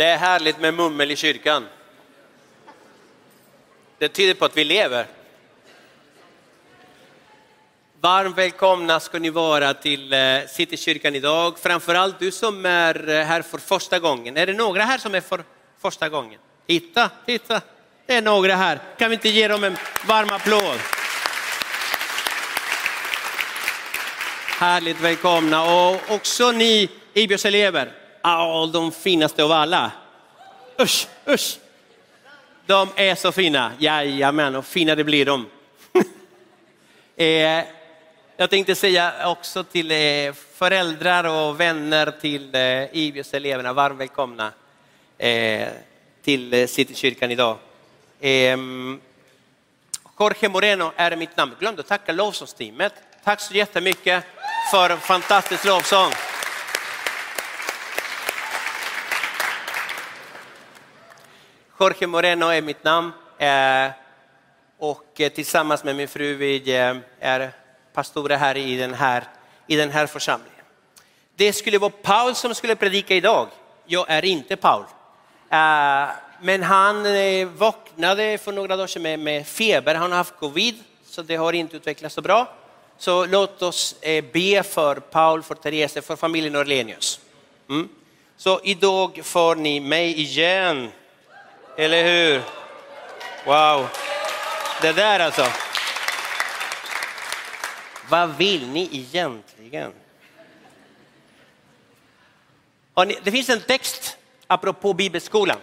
Det är härligt med mummel i kyrkan. Det tyder på att vi lever. Varmt välkomna ska ni vara till eh, Citykyrkan idag. Framförallt du som är eh, här för första gången. Är det några här som är för första gången? Titta, titta. Det är några här. Kan vi inte ge dem en varm applåd? Härligt välkomna och också ni Ibios elever. Oh, de finaste av alla. Usch, usch. De är så fina. Jajamän, och finare blir de. eh, jag tänkte säga också till eh, föräldrar och vänner till eh, IBS-eleverna, varmt välkomna eh, till eh, Citykyrkan idag. Eh, Jorge Moreno är mitt namn. Glömde att tacka lovsångsteamet. Tack så jättemycket för en fantastisk lovsång. Jorge Moreno är mitt namn eh, och eh, tillsammans med min fru vi eh, är pastorer här i den här, i den här församlingen. Det skulle vara Paul som skulle predika idag. Jag är inte Paul. Men han vaknade för några dagar sedan med, med feber. Han har haft covid, så det har inte utvecklats så bra. Så låt oss be för Paul, för Therese, för familjen Orlenius. Mm. Så idag får ni mig igen. Eller hur? Wow. Det där alltså. Vad vill ni egentligen? Det finns en text apropå bibelskolan.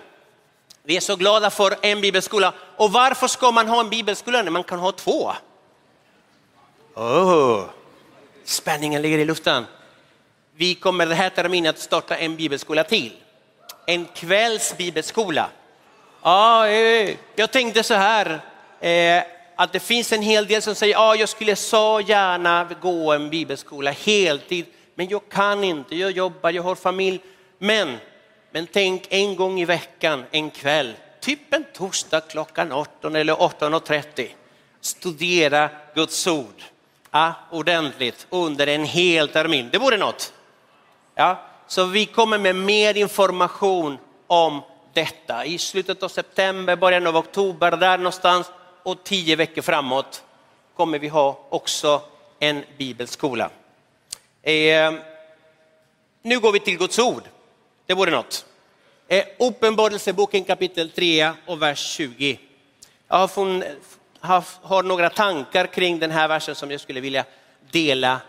Vi är så glada för en bibelskola. Och varför ska man ha en bibelskola när man kan ha två? Oh, spänningen ligger i luften. Vi kommer den här terminen att starta en bibelskola till. En kvälls bibelskola. Ja, eh, jag tänkte så här, eh, att det finns en hel del som säger, ja, jag skulle så gärna gå en bibelskola heltid, men jag kan inte, jag jobbar, jag har familj. Men, men tänk en gång i veckan, en kväll, typ en torsdag klockan 18 eller 18.30, studera Guds ord ja, ordentligt under en hel termin. Det vore något. Ja, så vi kommer med mer information om detta. I slutet av september, början av oktober, där någonstans och tio veckor framåt kommer vi ha också en bibelskola. Eh, nu går vi till Guds ord. Det vore något. Eh, Uppenbarelseboken kapitel 3 och vers 20. Jag har, fun, har, har några tankar kring den här versen som jag skulle vilja dela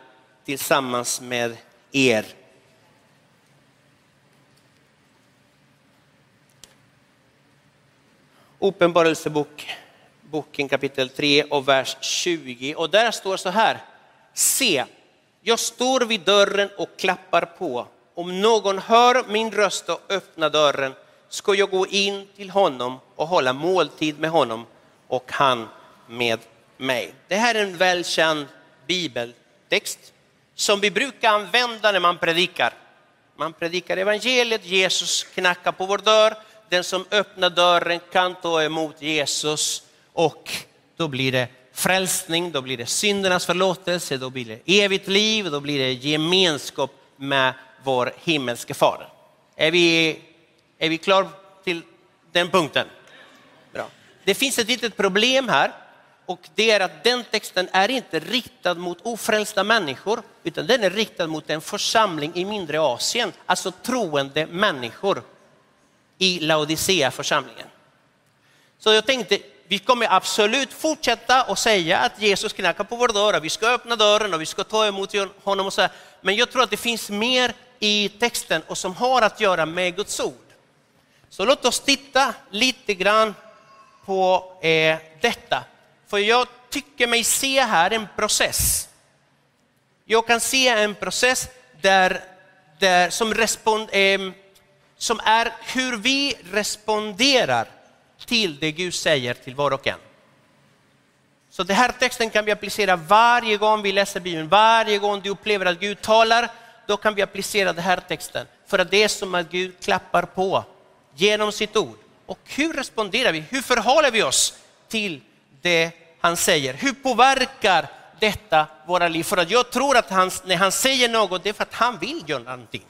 tillsammans med er. Uppenbarelseboken kapitel 3 och vers 20. Och där står så här. Se, jag står vid dörren och klappar på. Om någon hör min röst och öppnar dörren ska jag gå in till honom och hålla måltid med honom och han med mig. Det här är en välkänd bibeltext som vi brukar använda när man predikar. Man predikar evangeliet, Jesus knackar på vår dörr den som öppnar dörren kan ta emot Jesus och då blir det frälsning, då blir det syndernas förlåtelse, då blir det evigt liv, då blir det gemenskap med vår himmelske fader. Är vi, är vi klara till den punkten? Bra. Det finns ett litet problem här och det är att den texten är inte riktad mot ofrälsta människor utan den är riktad mot en församling i mindre Asien, alltså troende människor i Laodicea-församlingen. Så jag tänkte, vi kommer absolut fortsätta att säga att Jesus knackar på vår dörr, vi ska öppna dörren och vi ska ta emot honom och så här. Men jag tror att det finns mer i texten och som har att göra med Guds ord. Så låt oss titta lite grann på eh, detta. För jag tycker mig se här en process. Jag kan se en process där, där som respond, eh, som är hur vi responderar till det Gud säger till var och en. Så den här texten kan vi applicera varje gång vi läser Bibeln, varje gång du upplever att Gud talar, då kan vi applicera den här texten. För att det är som att Gud klappar på genom sitt ord. Och hur responderar vi? Hur förhåller vi oss till det han säger? Hur påverkar detta våra liv? För att jag tror att han, när han säger något, det är för att han vill göra någonting.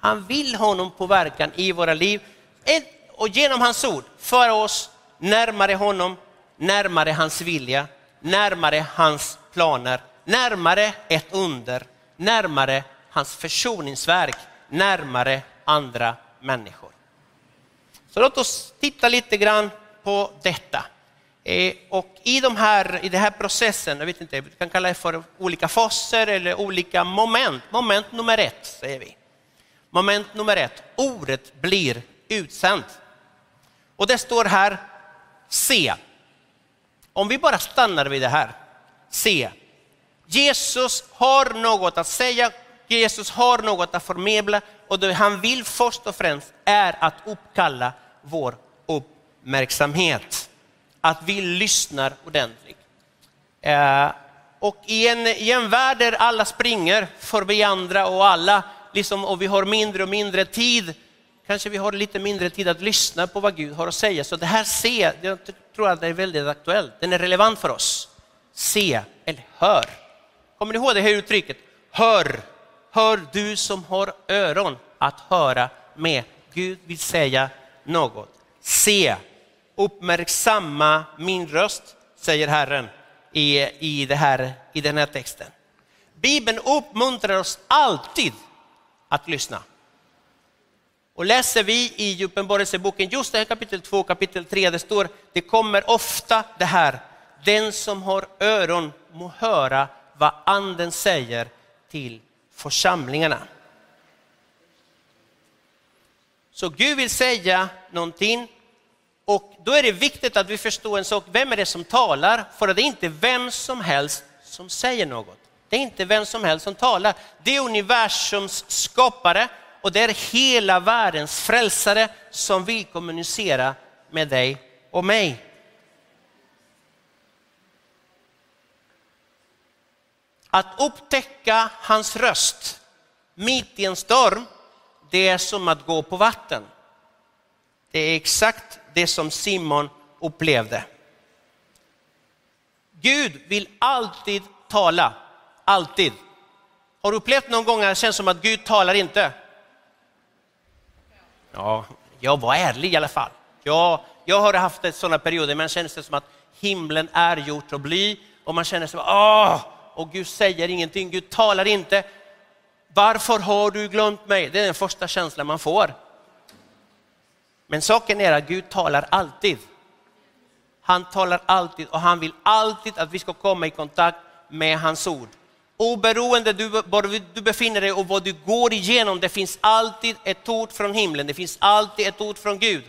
Han vill ha någon påverkan i våra liv. och genom hans ord föra oss närmare honom, närmare hans vilja, närmare hans planer, närmare ett under, närmare hans försoningsverk, närmare andra människor. Så låt oss titta lite grann på detta. Eh, och i, de här, i den här processen, jag vet inte, vi kan kalla det för olika faser eller olika moment. Moment nummer ett säger vi. Moment nummer ett, ordet blir utsänt. Och det står här, se. Om vi bara stannar vid det här, se. Jesus har något att säga, Jesus har något att förmedla och det han vill först och främst är att uppkalla vår uppmärksamhet. Att vi lyssnar ordentligt. Eh, och i en, i en värld där alla springer förbi andra och alla liksom, och vi har mindre och mindre tid, kanske vi har lite mindre tid att lyssna på vad Gud har att säga. Så det här se, jag tror att det är väldigt aktuellt, den är relevant för oss. Se eller hör. Kommer ni ihåg det här uttrycket? Hör, hör du som har öron att höra med. Gud vill säga något. Se, uppmärksamma min röst, säger Herren i, i, det här, i den här texten. Bibeln uppmuntrar oss alltid att lyssna. Och läser vi i Uppenbarelseboken, just det här kapitel 2, kapitel 3, det står, det kommer ofta det här, den som har öron må höra vad anden säger till församlingarna. Så Gud vill säga någonting och då är det viktigt att vi förstår en sak, vem är det som talar? För det är inte vem som helst som säger något. Det är inte vem som helst som talar. Det är universums skapare och det är hela världens frälsare som vill kommunicera med dig och mig. Att upptäcka hans röst mitt i en storm, det är som att gå på vatten. Det är exakt det som Simon upplevde. Gud vill alltid tala, alltid. Har du upplevt någon gång att det känns som att Gud talar inte? Ja, jag var ärlig i alla fall. Ja, jag har haft sådana perioder, men känns det som att himlen är gjort och bly och man känner sig, åh, och Gud säger ingenting, Gud talar inte. Varför har du glömt mig? Det är den första känslan man får. Men saken är att Gud talar alltid. Han talar alltid och han vill alltid att vi ska komma i kontakt med hans ord. Oberoende du, var du befinner dig och vad du går igenom, det finns alltid ett ord från himlen, det finns alltid ett ord från Gud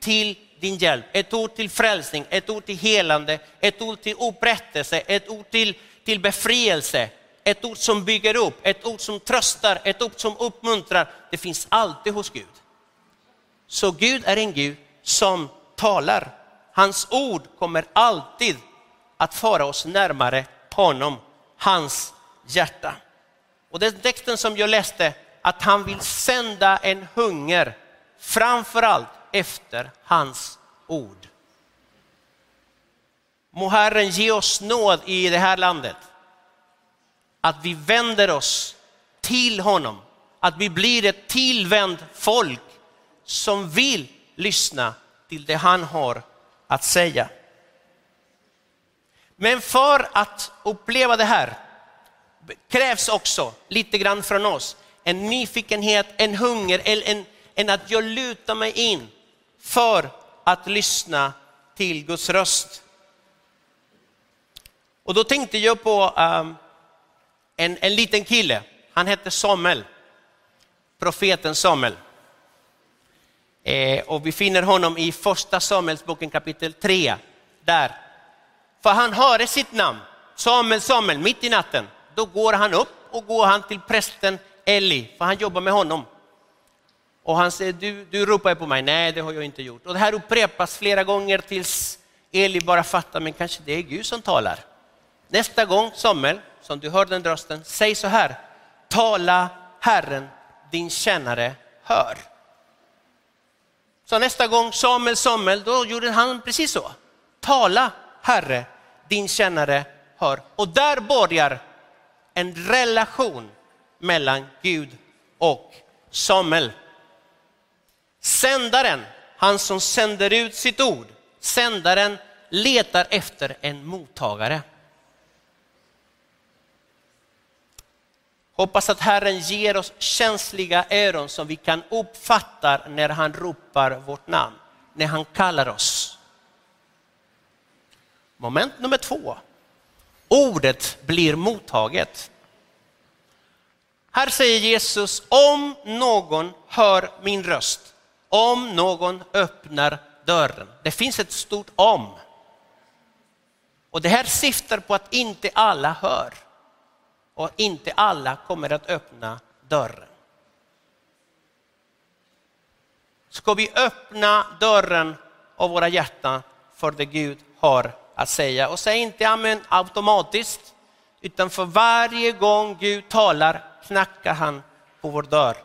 till din hjälp. Ett ord till frälsning, ett ord till helande, ett ord till upprättelse, ett ord till, till befrielse, ett ord som bygger upp, ett ord som tröstar, ett ord som uppmuntrar. Det finns alltid hos Gud. Så Gud är en Gud som talar. Hans ord kommer alltid att föra oss närmare honom, hans hjärta. Och den texten som jag läste, att han vill sända en hunger, framförallt efter hans ord. Må Herren ge oss nåd i det här landet. Att vi vänder oss till honom, att vi blir ett tillvänt folk som vill lyssna till det han har att säga. Men för att uppleva det här krävs också lite grann från oss. En nyfikenhet, en hunger, en, en att jag lutar mig in för att lyssna till Guds röst. Och då tänkte jag på um, en, en liten kille, han hette Samuel, profeten Samuel. Eh, och vi finner honom i första Samuelsboken kapitel 3. Där. För han hörde sitt namn, Samuel, Samuel, mitt i natten. Då går han upp och går han till prästen Eli, för han jobbar med honom. Och han säger, du, du ropar på mig. Nej, det har jag inte gjort. Och det här upprepas flera gånger tills Eli bara fattar, men kanske det är Gud som talar. Nästa gång, Samuel, som du hör den rösten, säg så här. Tala Herren, din tjänare hör. Så nästa gång Samuel, Samuel, då gjorde han precis så. Tala Herre, din tjänare hör. Och där börjar en relation mellan Gud och Samuel. Sändaren han som sänder ut sitt ord. Sändaren letar efter en mottagare. Hoppas att Herren ger oss känsliga öron som vi kan uppfatta när han ropar vårt namn, när han kallar oss. Moment nummer två. Ordet blir mottaget. Här säger Jesus, om någon hör min röst, om någon öppnar dörren. Det finns ett stort om. Och det här syftar på att inte alla hör och inte alla kommer att öppna dörren. Ska vi öppna dörren av våra hjärtan för det Gud har att säga? Och säg inte amen automatiskt, utan för varje gång Gud talar knackar han på vår dörr.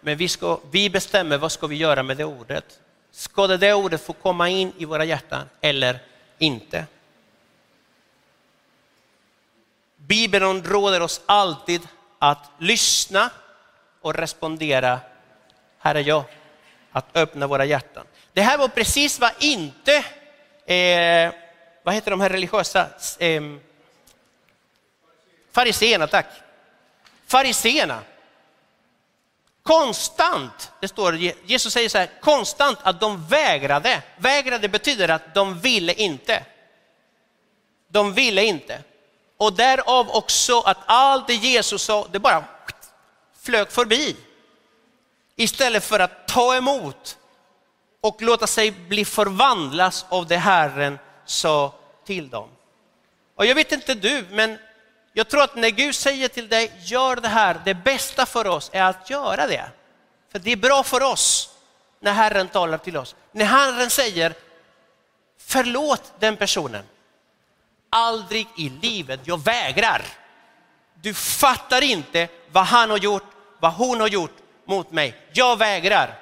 Men vi, ska, vi bestämmer vad ska vi göra med det ordet. Ska det, det ordet få komma in i våra hjärtan eller inte? Bibeln råder oss alltid att lyssna och respondera. Här är jag. Att öppna våra hjärtan. Det här var precis vad inte, eh, vad heter de här religiösa, eh, fariseerna, tack. Fariseerna. Konstant, det står, Jesus säger så här, konstant att de vägrade. Vägrade betyder att de ville inte. De ville inte. Och därav också att allt det Jesus sa, det bara flög förbi. Istället för att ta emot och låta sig bli förvandlas av det Herren sa till dem. Och jag vet inte du, men jag tror att när Gud säger till dig, gör det här, det bästa för oss är att göra det. För det är bra för oss när Herren talar till oss. När Herren säger, förlåt den personen. Aldrig i livet, jag vägrar. Du fattar inte vad han har gjort, vad hon har gjort mot mig. Jag vägrar.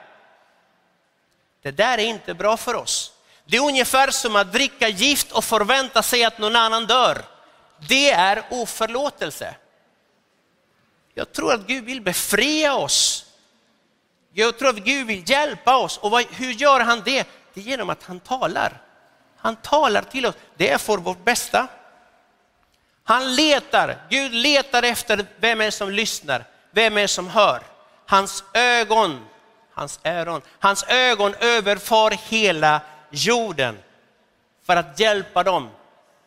Det där är inte bra för oss. Det är ungefär som att dricka gift och förvänta sig att någon annan dör. Det är oförlåtelse. Jag tror att Gud vill befria oss. Jag tror att Gud vill hjälpa oss. Och hur gör han det? Det är genom att han talar. Han talar till oss. Det är för vårt bästa. Han letar, Gud letar efter vem är som lyssnar, vem är som hör. Hans ögon, hans öron, hans ögon överför hela jorden för att hjälpa dem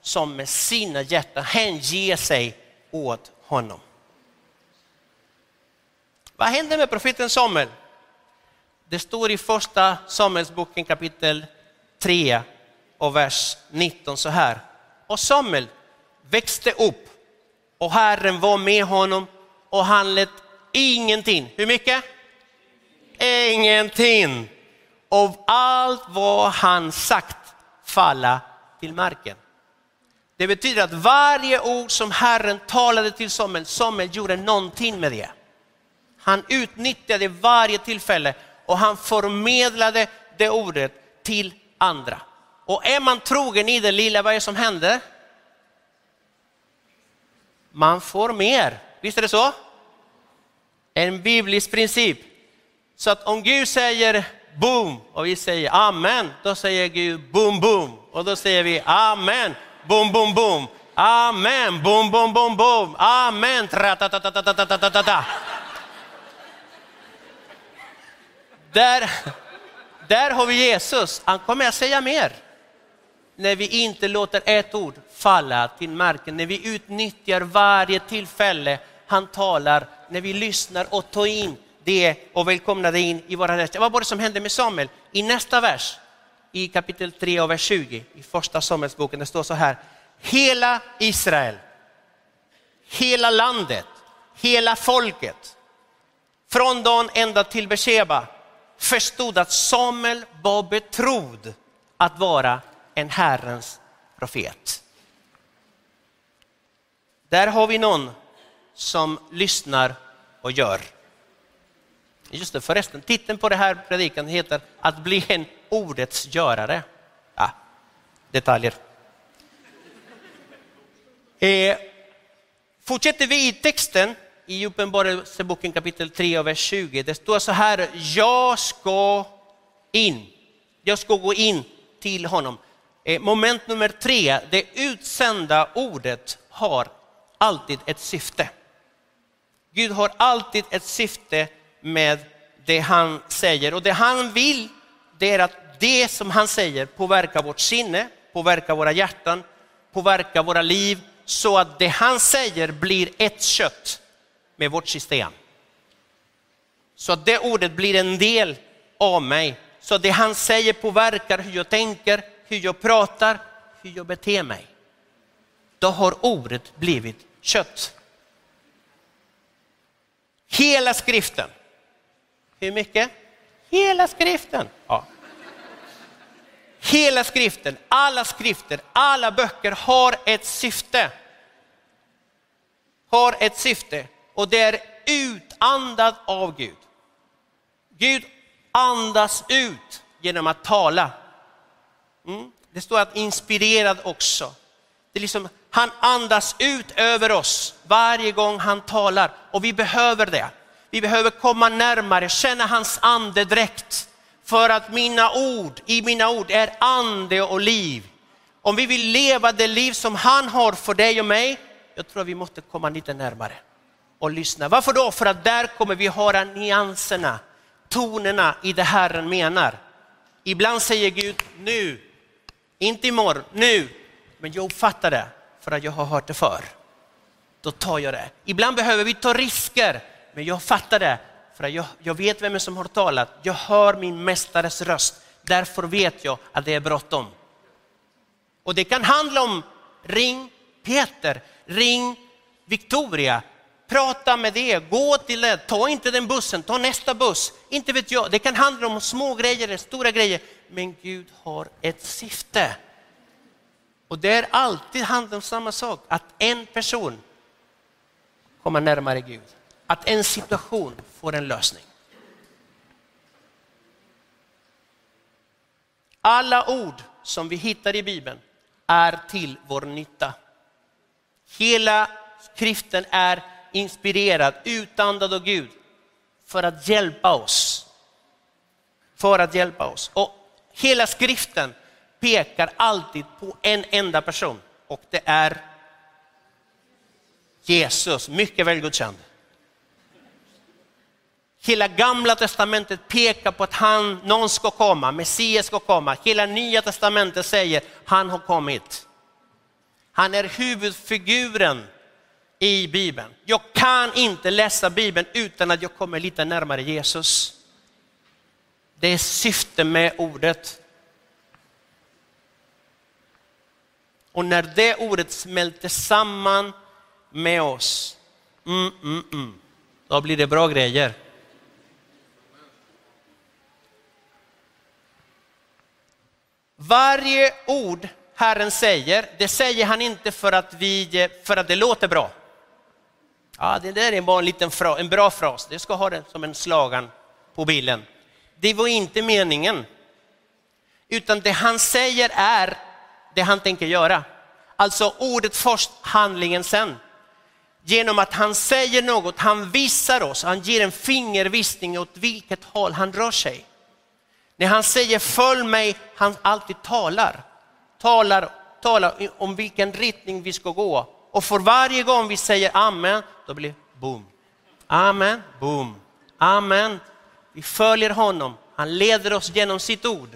som med sina hjärtan hänger sig åt honom. Vad hände med profeten Samuel? Det står i första Samuelsboken kapitel 3 och vers 19 så här. Och Samuel växte upp och Herren var med honom och han lät ingenting, hur mycket? Ingenting av allt vad han sagt falla till marken. Det betyder att varje ord som Herren talade till Samuel, Samuel gjorde någonting med det. Han utnyttjade varje tillfälle och han förmedlade det ordet till andra. Och är man trogen i det lilla, vad är det som händer? Man får mer. Visst är det så? En biblisk princip. Så att om Gud säger boom. Och vi säger amen, då säger Gud boom boom. Och då säger vi amen, boom boom boom. Amen, boom boom boom boom. Amen, tra-ta-ta-ta-ta-ta-ta-ta. Där, där har vi Jesus, han kommer att säga mer. När vi inte låter ett ord falla till marken, när vi utnyttjar varje tillfälle han talar, när vi lyssnar och tar in det och välkomnar det in i våra röster. Vad var det som hände med Samuel? I nästa vers, i kapitel 3 och vers 20, i första Samuelsboken, det står så här. Hela Israel, hela landet, hela folket, från Dan ända till Beersheba, förstod att Samuel var betrodd att vara en Herrens profet. Där har vi någon som lyssnar och gör. Just det, förresten, titeln på det här predikan heter Att bli en ordets görare. Ja, detaljer. Eh, fortsätter vi i texten i Uppenbarelseboken kapitel 3 och vers 20. Det står så här, jag ska in jag ska gå in till honom. Eh, moment nummer tre, det utsända ordet har alltid ett syfte. Gud har alltid ett syfte med det han säger och det han vill det är att det som han säger påverkar vårt sinne, påverkar våra hjärtan, påverkar våra liv så att det han säger blir ett kött med vårt system. Så att det ordet blir en del av mig. Så att det han säger påverkar hur jag tänker, hur jag pratar, hur jag beter mig. Då har ordet blivit kött. Hela skriften. Hur mycket? Hela skriften. Ja. Hela skriften, alla skrifter, alla böcker har ett syfte. Har ett syfte och det är utandad av Gud. Gud andas ut genom att tala. Mm. Det står att inspirerad också. Det är liksom, han andas ut över oss varje gång han talar och vi behöver det. Vi behöver komma närmare, känna hans andedräkt. För att mina ord, i mina ord är ande och liv. Om vi vill leva det liv som han har för dig och mig, jag tror vi måste komma lite närmare och lyssna. Varför då? För att där kommer vi höra nyanserna, tonerna i det Herren menar. Ibland säger Gud nu, inte imorgon, nu. Men jag uppfattar det för att jag har hört det förr. Då tar jag det. Ibland behöver vi ta risker, men jag fattar det för jag, jag vet vem som har talat. Jag hör min mästares röst. Därför vet jag att det är bråttom. Och det kan handla om ring Peter, ring Victoria, prata med det, gå till det, ta inte den bussen, ta nästa buss. Inte vet jag, det kan handla om små grejer eller stora grejer. Men Gud har ett syfte. Och det är alltid handlar om samma sak, att en person kommer närmare Gud. Att en situation får en lösning. Alla ord som vi hittar i Bibeln är till vår nytta. Hela skriften är inspirerad, utandad av Gud för att hjälpa oss. För att hjälpa oss. Och hela skriften pekar alltid på en enda person och det är Jesus, mycket väl godkänd. Hela gamla testamentet pekar på att han, någon ska komma, Messias ska komma. Hela nya testamentet säger han har kommit. Han är huvudfiguren i Bibeln. Jag kan inte läsa Bibeln utan att jag kommer lite närmare Jesus. Det är syftet med ordet. Och när det ordet smälter samman med oss, mm, mm, mm, då blir det bra grejer. Varje ord Herren säger, det säger han inte för att, vi, för att det låter bra. Ja, det där är bara en, liten fra, en bra fras, det ska ha den som en slagan på bilden. Det var inte meningen. Utan det han säger är det han tänker göra. Alltså ordet först, handlingen sen. Genom att han säger något, han visar oss, han ger en fingervisning åt vilket håll han rör sig. När han säger följ mig, han alltid talar. Talar, talar om vilken riktning vi ska gå. Och för varje gång vi säger amen, då blir det boom. Amen, boom. Amen. Vi följer honom, han leder oss genom sitt ord.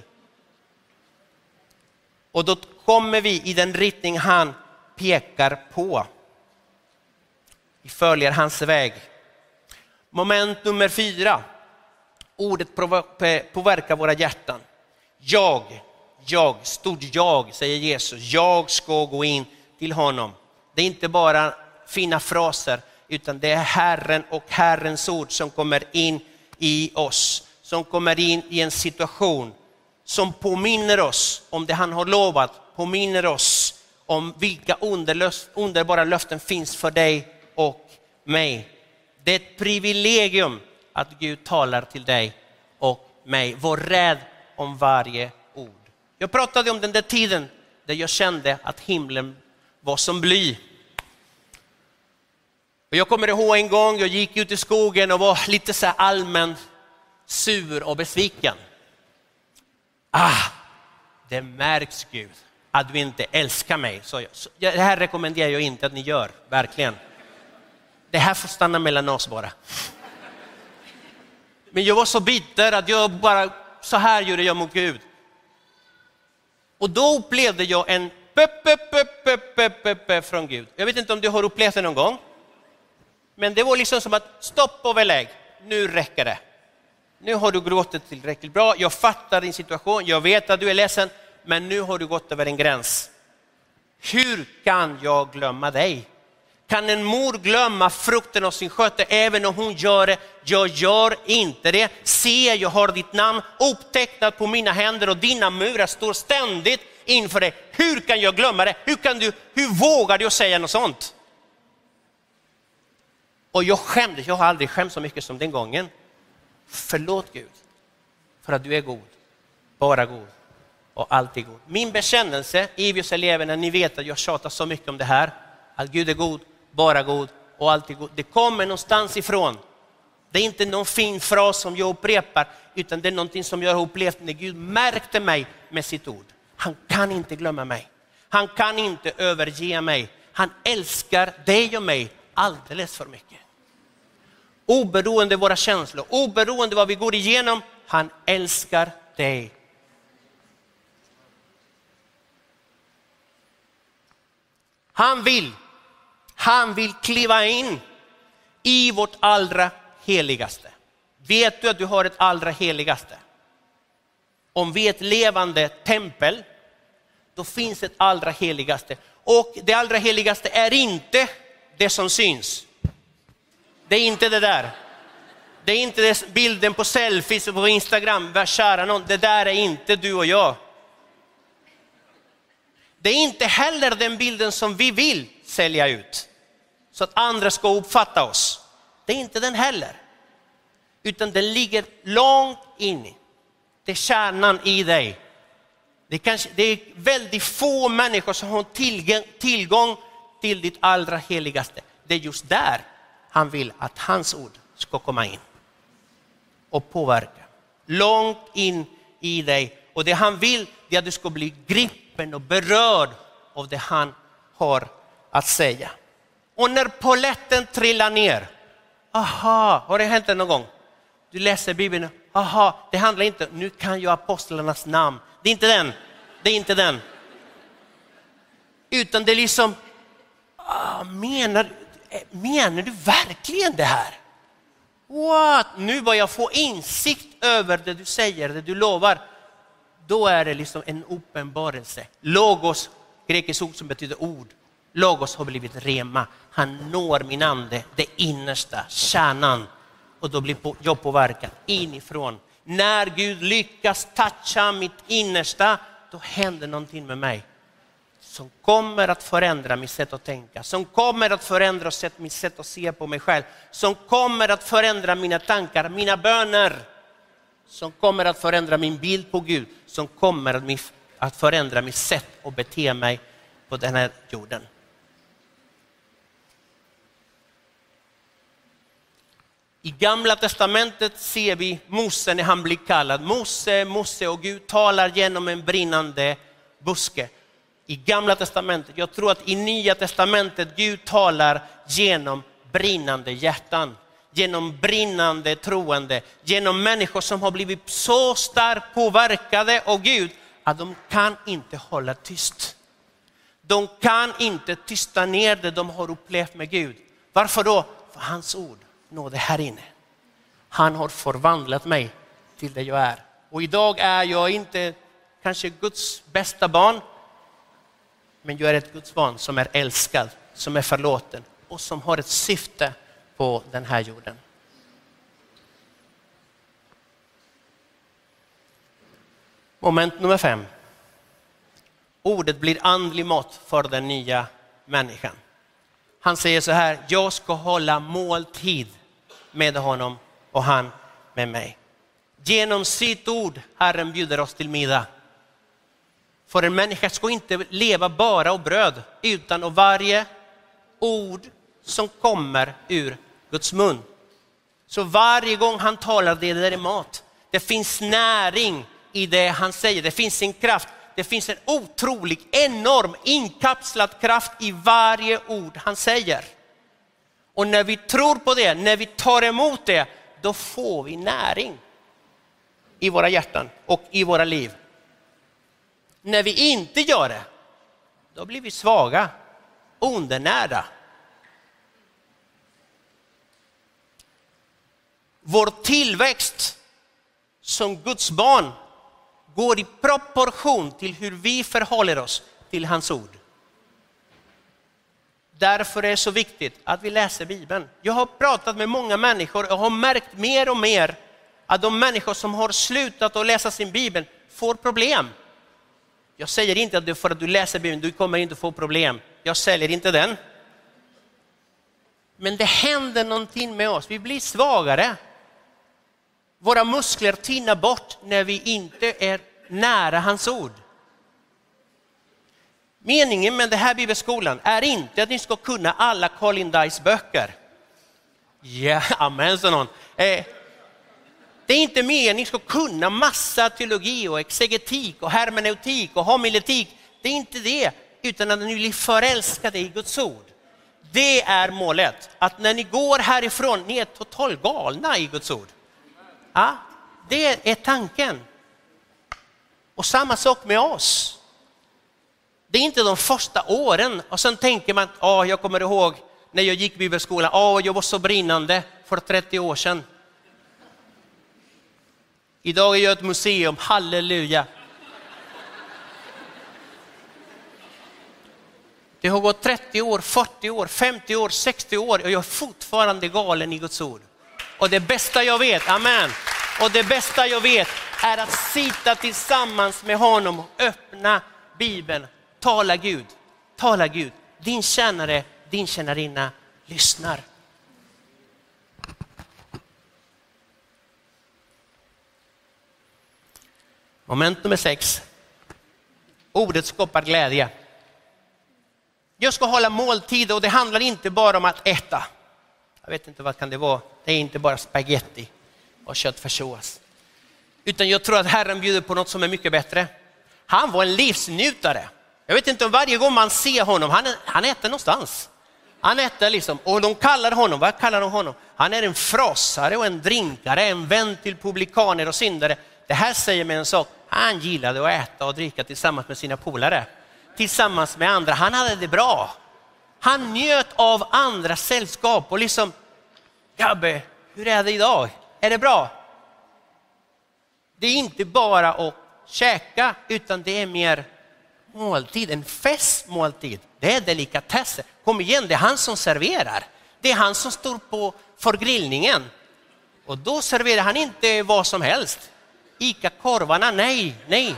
Och då kommer vi i den riktning han pekar på. Vi följer hans väg. Moment nummer fyra. Ordet påverkar våra hjärtan. Jag, jag, stort jag, säger Jesus. Jag ska gå in till honom. Det är inte bara fina fraser, utan det är Herren och Herrens ord som kommer in i oss. Som kommer in i en situation som påminner oss om det han har lovat, påminner oss om vilka underbara löften finns för dig och mig. Det är ett privilegium att Gud talar till dig och mig. Var rädd om varje ord. Jag pratade om den där tiden där jag kände att himlen var som bly. Och jag kommer ihåg en gång jag gick ut i skogen och var lite så allmänt sur och besviken. Ah, det märks Gud att du inte älskar mig. Så, så, det här rekommenderar jag inte att ni gör, verkligen. Det här får stanna mellan oss bara. Men jag var så bitter att jag bara, så här gjorde jag mot Gud. Och då upplevde jag en pep, från Gud. Jag vet inte om du har upplevt det någon gång. Men det var liksom som att stopp och belägg, nu räcker det. Nu har du gråtit tillräckligt bra, jag fattar din situation, jag vet att du är ledsen, men nu har du gått över en gräns. Hur kan jag glömma dig? Kan en mor glömma frukten av sin sköte även om hon gör det? Jag gör inte det. Se, jag har ditt namn upptecknat på mina händer och dina murar står ständigt inför dig. Hur kan jag glömma det? Hur, kan du, hur vågar du säga något sånt? Och jag skämdes, jag har aldrig skämt så mycket som den gången. Förlåt Gud för att du är god, bara god och alltid god. Min bekännelse, Ivius-eleverna, ni vet att jag tjatar så mycket om det här, att Gud är god, bara god och alltid god. Det kommer någonstans ifrån. Det är inte någon fin fras som jag upprepar, utan det är någonting som jag har upplevt när Gud märkte mig med sitt ord. Han kan inte glömma mig. Han kan inte överge mig. Han älskar dig och mig alldeles för mycket. Oberoende våra känslor, oberoende vad vi går igenom, han älskar dig. Han vill, han vill kliva in i vårt allra heligaste. Vet du att du har ett allra heligaste? Om vi är ett levande tempel, då finns ett allra heligaste. Och det allra heligaste är inte det som syns. Det är inte det där. Det är inte det bilden på selfies och på Instagram, kära någon. Det där är inte du och jag. Det är inte heller den bilden som vi vill sälja ut, så att andra ska uppfatta oss. Det är inte den heller. Utan den ligger långt in. Det är kärnan i dig. Det är, kanske, det är väldigt få människor som har tillgång, tillgång till ditt allra heligaste. Det är just där han vill att hans ord ska komma in och påverka. Långt in i dig. Och det han vill är att du ska bli gripen och berörd av det han har att säga. Och när poletten trillar ner, aha, har det hänt någon gång? Du läser Bibeln, aha, det handlar inte, nu kan jag apostlarnas namn. Det är inte den, det är inte den. Utan det är liksom, ah, menar, menar du verkligen det här? What? Nu börjar jag få insikt över det du säger, det du lovar. Då är det liksom en uppenbarelse. Logos, grekiskt ord som betyder ord. Logos har blivit rema. Han når min ande, det innersta, kärnan. Och då blir jag påverkad inifrån. När Gud lyckas toucha mitt innersta, då händer någonting med mig som kommer att förändra mitt sätt att tänka, som kommer att förändra mitt sätt att se på mig själv, som kommer att förändra mina tankar, mina böner, som kommer att förändra min bild på Gud, som kommer att förändra mitt sätt att bete mig på den här jorden. I gamla testamentet ser vi Mose när han blir kallad. Mose, Mose och Gud talar genom en brinnande buske i gamla testamentet. Jag tror att i nya testamentet Gud talar genom brinnande hjärtan. Genom brinnande troende, genom människor som har blivit så starkt påverkade av Gud att de kan inte hålla tyst. De kan inte tysta ner det de har upplevt med Gud. Varför då? För hans ord nåde här inne. Han har förvandlat mig till det jag är. Och idag är jag inte kanske Guds bästa barn, men jag är ett Guds barn som är älskad, som är förlåten och som har ett syfte på den här jorden. Moment nummer fem. Ordet blir andlig mat för den nya människan. Han säger så här, jag ska hålla måltid med honom och han med mig. Genom sitt ord, Herren bjuder oss till middag. För en människa ska inte leva bara av bröd, utan av varje ord som kommer ur Guds mun. Så varje gång han talar, det där är mat. Det finns näring i det han säger. Det finns en kraft, det finns en otrolig, enorm inkapslad kraft i varje ord han säger. Och när vi tror på det, när vi tar emot det, då får vi näring i våra hjärtan och i våra liv. När vi inte gör det, då blir vi svaga, undernärda. Vår tillväxt som Guds barn går i proportion till hur vi förhåller oss till hans ord. Därför är det så viktigt att vi läser Bibeln. Jag har pratat med många människor och har märkt mer och mer att de människor som har slutat att läsa sin Bibel får problem. Jag säger inte att du, för att du läser Bibeln, du kommer inte få problem. Jag säljer inte den. Men det händer någonting med oss, vi blir svagare. Våra muskler tinar bort när vi inte är nära hans ord. Meningen med den här bibelskolan är inte att ni ska kunna alla Colin Dice böcker. Ja, amen sa någon. Eh, det är inte meningen att ni ska kunna massa teologi och exegetik och hermeneutik och homiletik. Det är inte det, utan att ni blir förälskade i Guds ord. Det är målet, att när ni går härifrån, ni är totalt galna i Guds ord. Ja, det är tanken. Och samma sak med oss. Det är inte de första åren och sen tänker man, oh, jag kommer ihåg när jag gick bibelskolan, oh, jag var så brinnande för 30 år sedan. Idag är jag ett museum, halleluja. Det har gått 30 år, 40 år, 50 år, 60 år och jag är fortfarande galen i Guds ord. Och det bästa jag vet, amen, och det bästa jag vet är att sitta tillsammans med honom och öppna Bibeln. Tala Gud, tala Gud. Din tjänare, din tjänarinna lyssnar. Moment nummer sex. Ordet skapar glädje. Jag ska hålla måltid och det handlar inte bara om att äta. Jag vet inte vad kan det vara. Det är inte bara spaghetti och köttfärssås. Utan jag tror att Herren bjuder på något som är mycket bättre. Han var en livsnjutare. Jag vet inte om varje gång man ser honom, han, han äter någonstans. Han äter liksom, och de kallar honom, vad kallar de honom? Han är en frasare och en drinkare, en vän till publikaner och syndare. Det här säger mig en sak, han gillade att äta och dricka tillsammans med sina polare. Tillsammans med andra, han hade det bra. Han njöt av andra sällskap och liksom, Gabbe, hur är det idag? Är det bra? Det är inte bara att käka, utan det är mer måltid, en festmåltid. Det är delikatesser. Kom igen, det är han som serverar. Det är han som står på förgrillningen. Och då serverar han inte vad som helst. Ica-korvarna, nej, nej.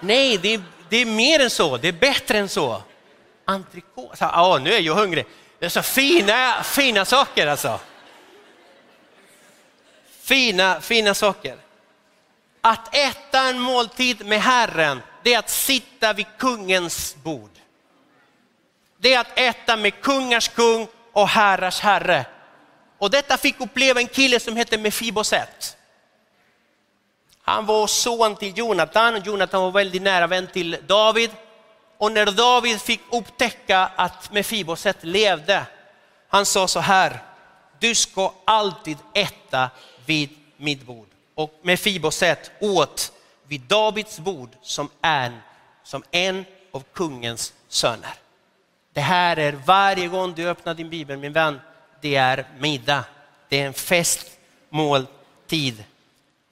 Nej, det är, det är mer än så, det är bättre än så. Entrecote, ja nu är jag hungrig. Det är så fina, fina saker alltså. Fina, fina saker. Att äta en måltid med Herren, det är att sitta vid kungens bord. Det är att äta med kungars kung och herrars herre. Och detta fick uppleva en kille som hette Mefiboset. Han var son till Jonathan, Jonathan var väldigt nära vän till David. Och när David fick upptäcka att Mefiboset levde, han sa så här, du ska alltid äta vid mitt bord. Och Mefiboset åt vid Davids bord som en, som en av kungens söner. Det här är varje gång du öppnar din bibel, min vän, det är middag. Det är en festmåltid.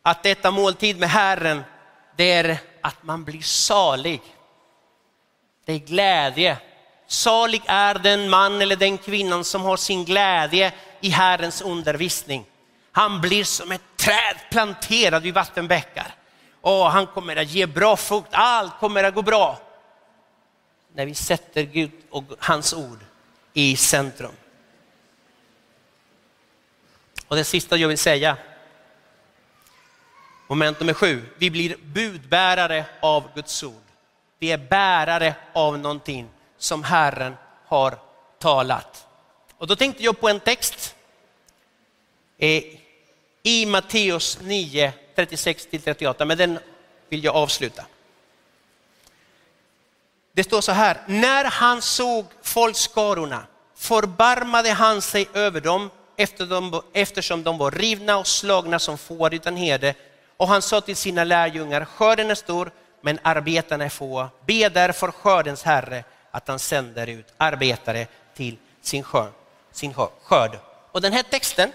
Att äta måltid med Herren, det är att man blir salig. Det är glädje. Salig är den man eller den kvinnan som har sin glädje i Herrens undervisning. Han blir som ett träd planterad vid vattenbäckar. Åh, han kommer att ge bra frukt, allt kommer att gå bra. När vi sätter Gud och hans ord i centrum. Och det sista jag vill säga, moment nummer sju, vi blir budbärare av Guds ord. Vi är bärare av någonting som Herren har talat. Och då tänkte jag på en text eh, i Matteus 9, 36 till 38, men den vill jag avsluta. Det står så här, när han såg folkskarorna förbarmade han sig över dem eftersom de var rivna och slagna som får utan herde. Och han sa till sina lärjungar, skörden är stor men arbetarna är få. Be därför skördens herre att han sänder ut arbetare till sin skörd. Sin skörd. Och den här texten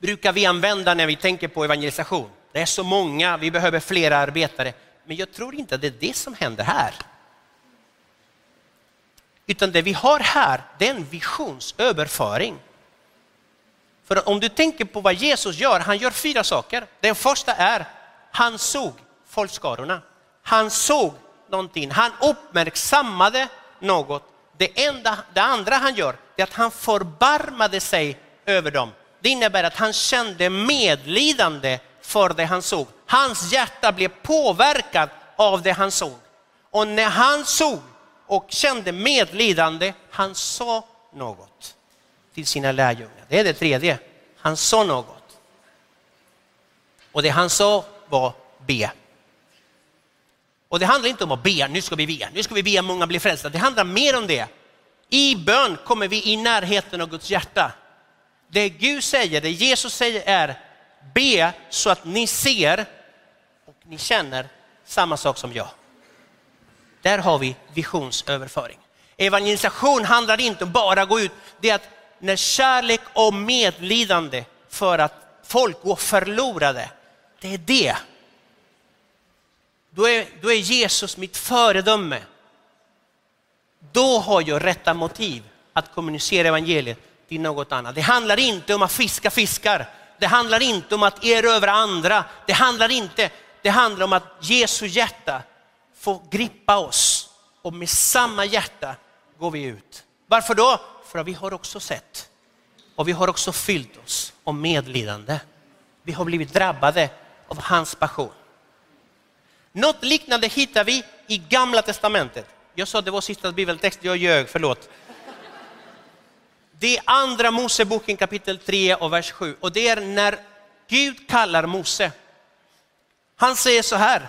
brukar vi använda när vi tänker på evangelisation. Det är så många, vi behöver flera arbetare. Men jag tror inte att det är det som händer här. Utan det vi har här, det är en visionsöverföring. För om du tänker på vad Jesus gör, han gör fyra saker. Den första är, han såg folkskarorna. Han såg någonting, han uppmärksammade något. Det, enda, det andra han gör, är att han förbarmade sig över dem. Det innebär att han kände medlidande för det han såg. Hans hjärta blev påverkat av det han såg. Och när han såg och kände medlidande, han sa något till sina lärjungar. Det är det tredje. Han sa något. Och det han sa var be. Och det handlar inte om att be, nu ska vi be, nu ska vi be många blir frälsta. Det handlar mer om det. I bön kommer vi i närheten av Guds hjärta. Det Gud säger, det Jesus säger är be så att ni ser och ni känner samma sak som jag. Där har vi visionsöverföring. Evangelisation handlar inte om bara gå ut, det är att när kärlek och medlidande för att folk går förlorade, det är det. Då är, då är Jesus mitt föredöme. Då har jag rätta motiv att kommunicera evangeliet till något annat. Det handlar inte om att fiska fiskar. Det handlar inte om att erövra andra. Det handlar inte, det handlar om att Jesu hjärta får grippa oss och med samma hjärta går vi ut. Varför då? För att vi har också sett och vi har också fyllt oss av medlidande. Vi har blivit drabbade av hans passion. Något liknande hittar vi i Gamla Testamentet. Jag sa att det var sista bibeltext, jag ljög, förlåt. Det är andra Moseboken kapitel 3 och vers 7 och det är när Gud kallar Mose. Han säger så här.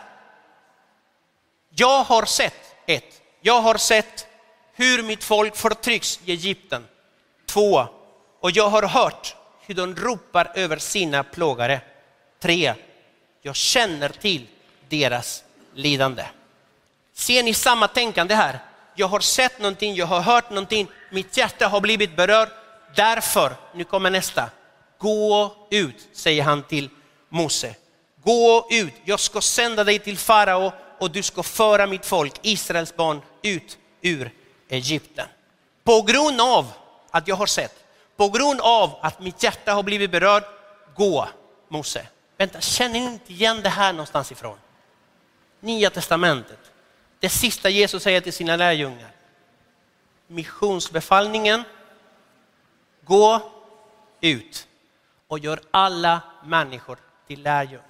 Jag har sett, ett, jag har sett hur mitt folk förtrycks i Egypten. Två, och jag har hört hur de ropar över sina plågare. Tre, jag känner till deras lidande. Ser ni samma tänkande här? Jag har sett någonting, jag har hört någonting, mitt hjärta har blivit berört. Därför, nu kommer nästa, gå ut, säger han till Mose. Gå ut, jag ska sända dig till farao och du ska föra mitt folk, Israels barn, ut ur Egypten. På grund av att jag har sett, på grund av att mitt hjärta har blivit berört, gå Mose. Vänta, känner ni inte igen det här någonstans ifrån? Nya testamentet. Det sista Jesus säger till sina lärjungar. Missionsbefallningen, gå ut och gör alla människor till lärjungar.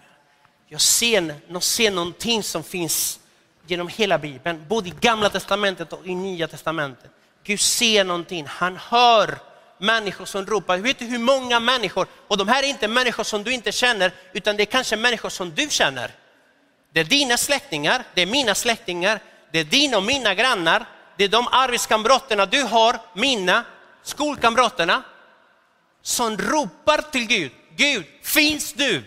Jag ser, jag ser någonting som finns genom hela Bibeln, både i gamla testamentet och i nya testamentet. Gud ser någonting, han hör människor som ropar. Vet du hur många människor, och de här är inte människor som du inte känner, utan det är kanske människor som du känner. Det är dina släktingar, det är mina släktingar, det är dina och mina grannar, det är de arbetskamraterna du har, mina, skolkamraterna, som ropar till Gud. Gud, finns du?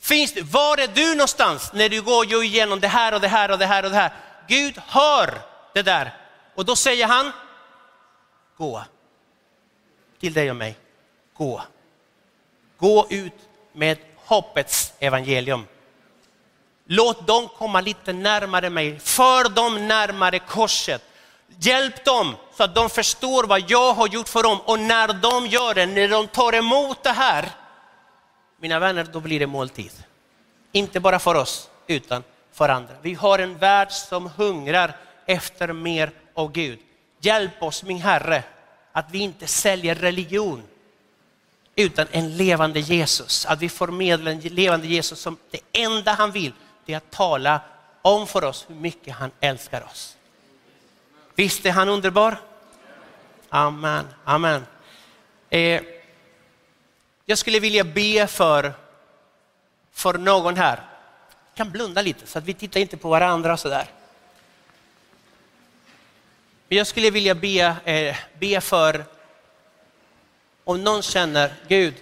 Finns du? Var är du någonstans när du går igenom det här och det här och det här och det här? Gud hör det där. Och då säger han, gå till dig och mig. Gå. Gå ut med hoppets evangelium. Låt dem komma lite närmare mig, för dem närmare korset. Hjälp dem så att de förstår vad jag har gjort för dem och när de gör det, när de tar emot det här, mina vänner, då blir det måltid. Inte bara för oss, utan för andra. Vi har en värld som hungrar efter mer av Gud. Hjälp oss min Herre att vi inte säljer religion utan en levande Jesus. Att vi förmedlar en levande Jesus som det enda han vill det är att tala om för oss hur mycket han älskar oss. Visst är han underbar? Amen, amen. Eh, Jag skulle vilja be för, för någon här. Jag kan blunda lite så att vi tittar inte på varandra sådär. Men jag skulle vilja be, eh, be för om någon känner Gud,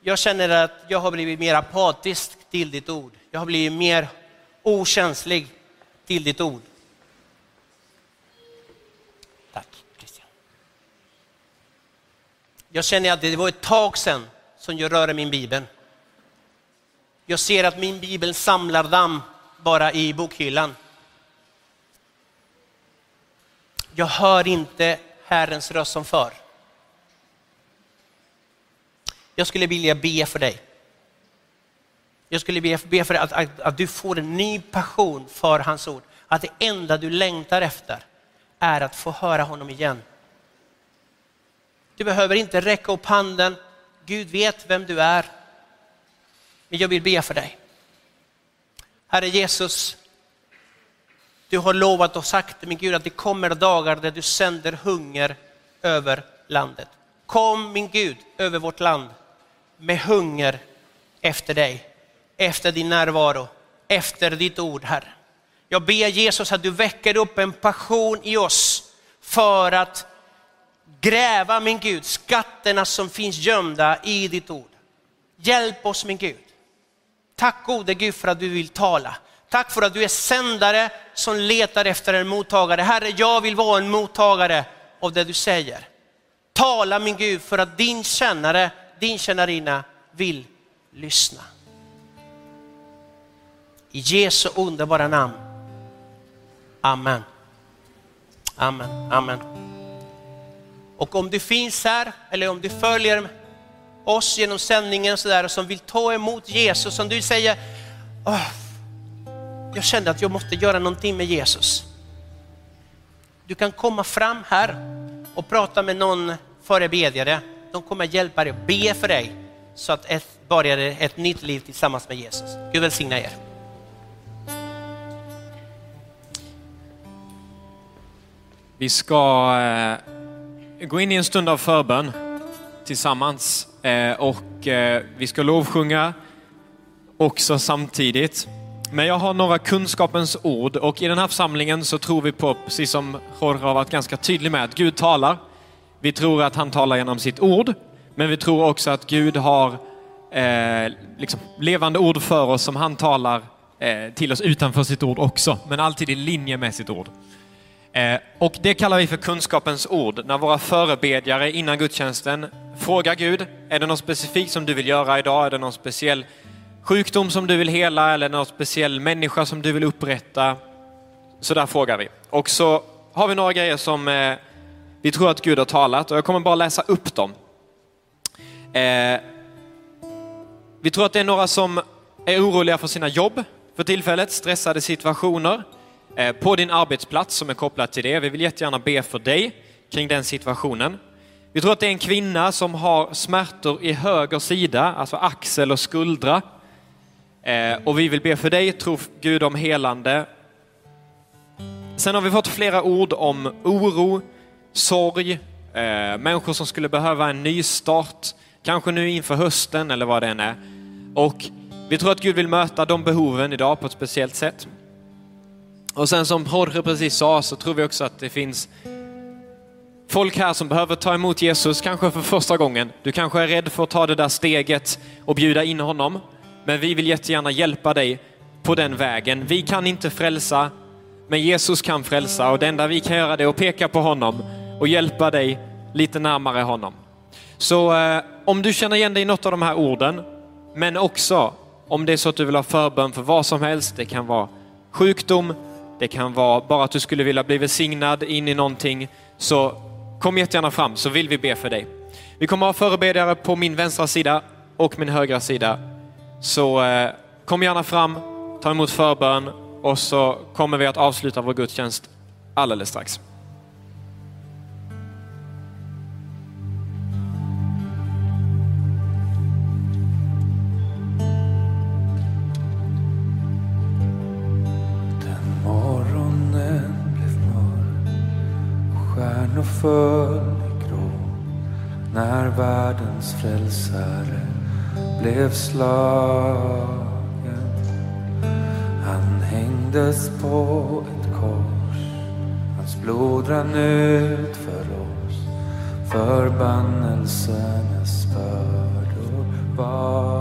jag känner att jag har blivit mer apatisk till ditt ord. Jag har blivit mer okänslig till ditt ord. Tack Christian. Jag känner att det var ett tag sedan som jag rörde min bibel. Jag ser att min bibel samlar damm bara i bokhyllan. Jag hör inte Herrens röst som förr. Jag skulle vilja be för dig. Jag skulle be, be för att, att, att, du får en ny passion för hans ord. Att det enda du längtar efter är att få höra honom igen. Du behöver inte räcka upp handen. Gud vet vem du är. Men jag vill be för dig. Herre Jesus, du har lovat och sagt, min Gud, att det kommer dagar där du sänder hunger över landet. Kom min Gud över vårt land med hunger efter dig, efter din närvaro, efter ditt ord Herre. Jag ber Jesus att du väcker upp en passion i oss för att gräva min Gud, skatterna som finns gömda i ditt ord. Hjälp oss min Gud. Tack gode Gud för att du vill tala. Tack för att du är sändare som letar efter en mottagare. Herre, jag vill vara en mottagare av det du säger. Tala min Gud för att din kännare, din tjänarinna vill lyssna. I Jesu underbara namn. Amen. Amen. Amen. Och om du finns här eller om du följer oss genom sändningen så där, som vill ta emot Jesus, som du säger, oh, jag kände att jag måste göra någonting med Jesus. Du kan komma fram här och prata med någon förebedjare. De kommer hjälpa dig, och be för dig så att ett, börjar ett nytt liv tillsammans med Jesus. Gud välsigna er. Vi ska eh, gå in i en stund av förbön tillsammans eh, och eh, vi ska lovsjunga också samtidigt. Men jag har några kunskapens ord och i den här församlingen så tror vi på, precis som Jorge har varit ganska tydlig med, att Gud talar. Vi tror att han talar genom sitt ord, men vi tror också att Gud har eh, liksom levande ord för oss som han talar eh, till oss utanför sitt ord också, men alltid i linje med sitt ord. Eh, och det kallar vi för kunskapens ord, när våra förebedjare innan gudstjänsten frågar Gud, är det något specifikt som du vill göra idag? Är det någon speciell sjukdom som du vill hela eller någon speciell människa som du vill upprätta? Så där frågar vi. Och så har vi några grejer som eh, vi tror att Gud har talat och jag kommer bara läsa upp dem. Eh, vi tror att det är några som är oroliga för sina jobb för tillfället, stressade situationer Eh, på din arbetsplats som är kopplat till det. Vi vill jättegärna be för dig kring den situationen. Vi tror att det är en kvinna som har smärtor i höger sida, alltså axel och skuldra. Eh, och vi vill be för dig, tro Gud om helande. Sen har vi fått flera ord om oro, sorg, eh, människor som skulle behöva en ny start, kanske nu inför hösten eller vad det än är. Och vi tror att Gud vill möta de behoven idag på ett speciellt sätt. Och sen som Jorge precis sa så tror vi också att det finns folk här som behöver ta emot Jesus, kanske för första gången. Du kanske är rädd för att ta det där steget och bjuda in honom. Men vi vill jättegärna hjälpa dig på den vägen. Vi kan inte frälsa, men Jesus kan frälsa och det enda vi kan göra det är att peka på honom och hjälpa dig lite närmare honom. Så eh, om du känner igen dig i något av de här orden, men också om det är så att du vill ha förbön för vad som helst, det kan vara sjukdom, det kan vara bara att du skulle vilja bli välsignad in i någonting, så kom jättegärna fram så vill vi be för dig. Vi kommer ha förebedjare på min vänstra sida och min högra sida. Så eh, kom gärna fram, ta emot förbön och så kommer vi att avsluta vår gudstjänst alldeles strax. Stjärnor föll i grå när världens frälsare blev slagen. Han hängdes på ett kors, hans blod rann ut för oss. Förbannelsernas bördor var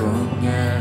Kunnya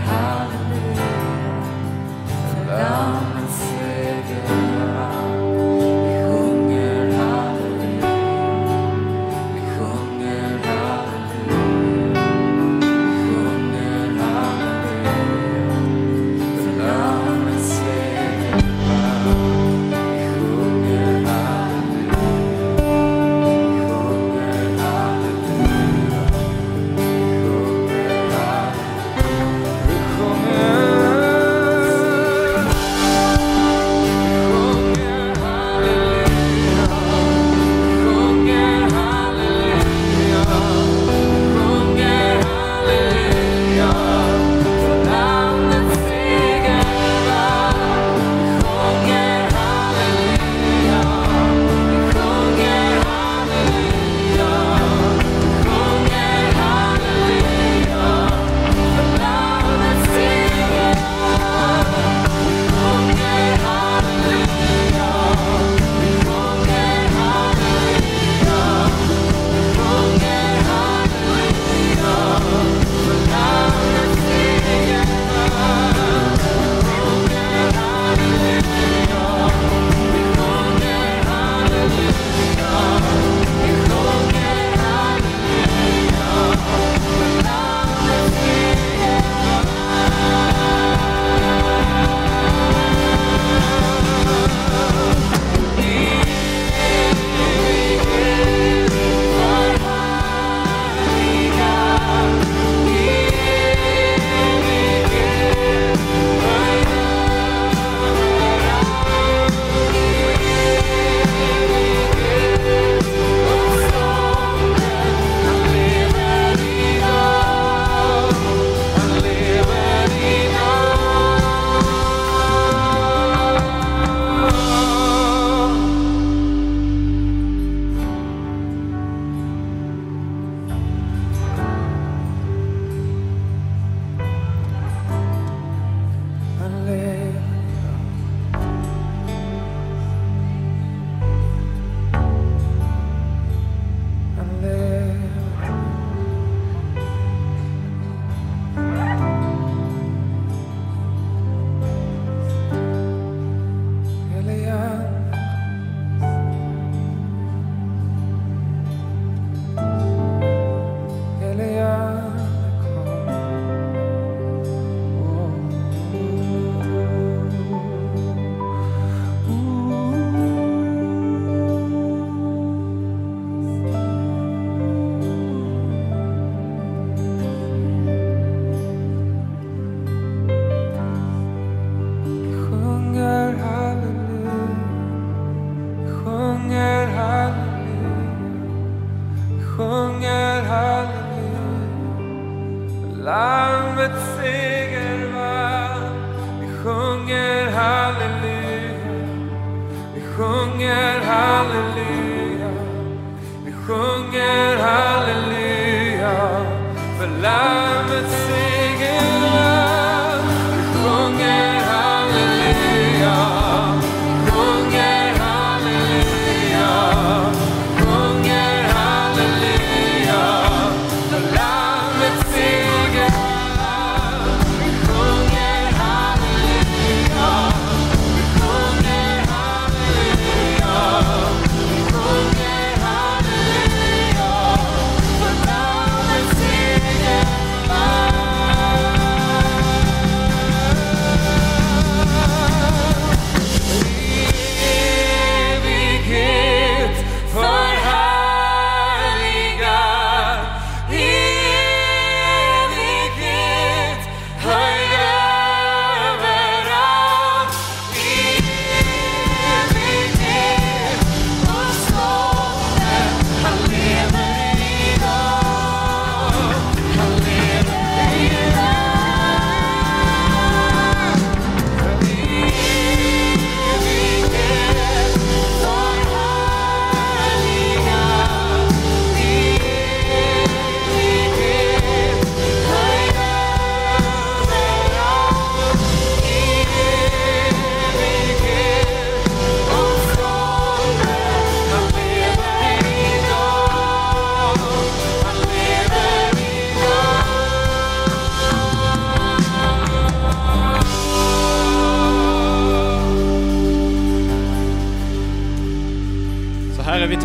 long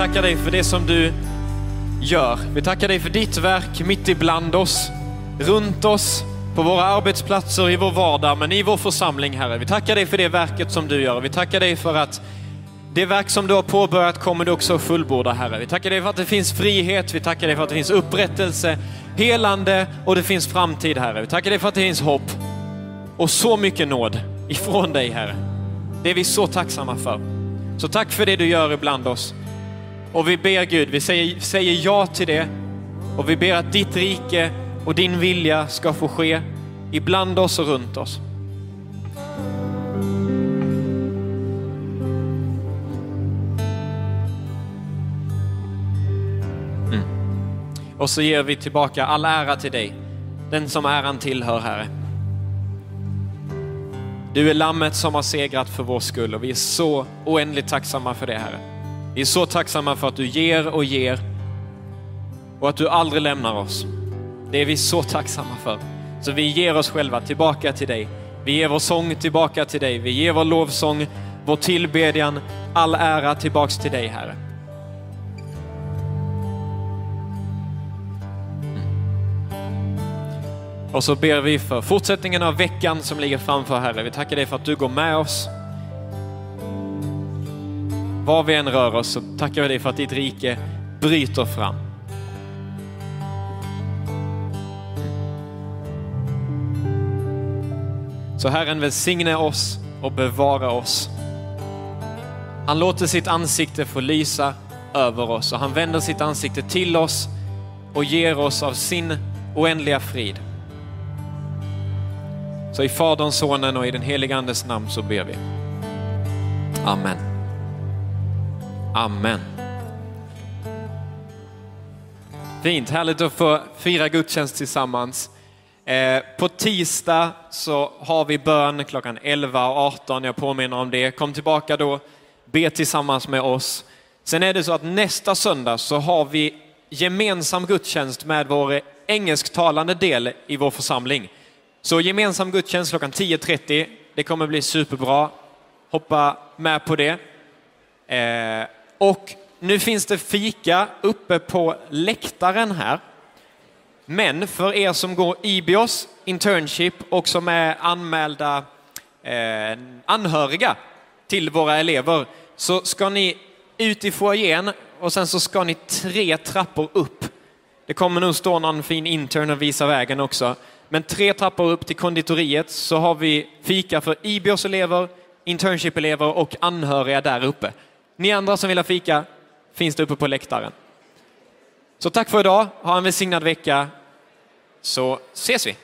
tackar dig för det som du gör. Vi tackar dig för ditt verk mitt ibland oss, runt oss, på våra arbetsplatser, i vår vardag, men i vår församling, Herre. Vi tackar dig för det verket som du gör. Vi tackar dig för att det verk som du har påbörjat kommer du också fullborda, Herre. Vi tackar dig för att det finns frihet, vi tackar dig för att det finns upprättelse, helande och det finns framtid, Herre. Vi tackar dig för att det finns hopp och så mycket nåd ifrån dig, Herre. Det är vi så tacksamma för. Så tack för det du gör ibland oss. Och vi ber Gud, vi säger, säger ja till det och vi ber att ditt rike och din vilja ska få ske ibland oss och runt oss. Mm. Och så ger vi tillbaka all ära till dig, den som äran tillhör, Herre. Du är lammet som har segrat för vår skull och vi är så oändligt tacksamma för det, Herre. Vi är så tacksamma för att du ger och ger och att du aldrig lämnar oss. Det är vi så tacksamma för. Så vi ger oss själva tillbaka till dig. Vi ger vår sång tillbaka till dig. Vi ger vår lovsång, vår tillbedjan, all ära tillbaks till dig, Herre. Och så ber vi för fortsättningen av veckan som ligger framför Herre. Vi tackar dig för att du går med oss. Var vi än rör oss så tackar vi dig för att ditt rike bryter fram. Så Herren välsigne oss och bevara oss. Han låter sitt ansikte få lysa över oss och han vänder sitt ansikte till oss och ger oss av sin oändliga frid. Så i Faderns, Sonen och i den helige Andes namn så ber vi. Amen. Amen. Fint, härligt att få fira gudstjänst tillsammans. Eh, på tisdag så har vi bön klockan 11 och 18. Jag påminner om det. Kom tillbaka då, be tillsammans med oss. Sen är det så att nästa söndag så har vi gemensam gudstjänst med vår engelsktalande del i vår församling. Så gemensam gudstjänst klockan 10.30. Det kommer bli superbra. Hoppa med på det. Eh, och nu finns det fika uppe på läktaren här. Men för er som går IBIOS internship och som är anmälda eh, anhöriga till våra elever så ska ni ut i foajén och sen så ska ni tre trappor upp. Det kommer nog stå någon fin intern och visa vägen också. Men tre trappor upp till konditoriet så har vi fika för IBIOS-elever, internship-elever och anhöriga där uppe. Ni andra som vill ha fika finns det uppe på läktaren. Så tack för idag, ha en välsignad vecka, så ses vi.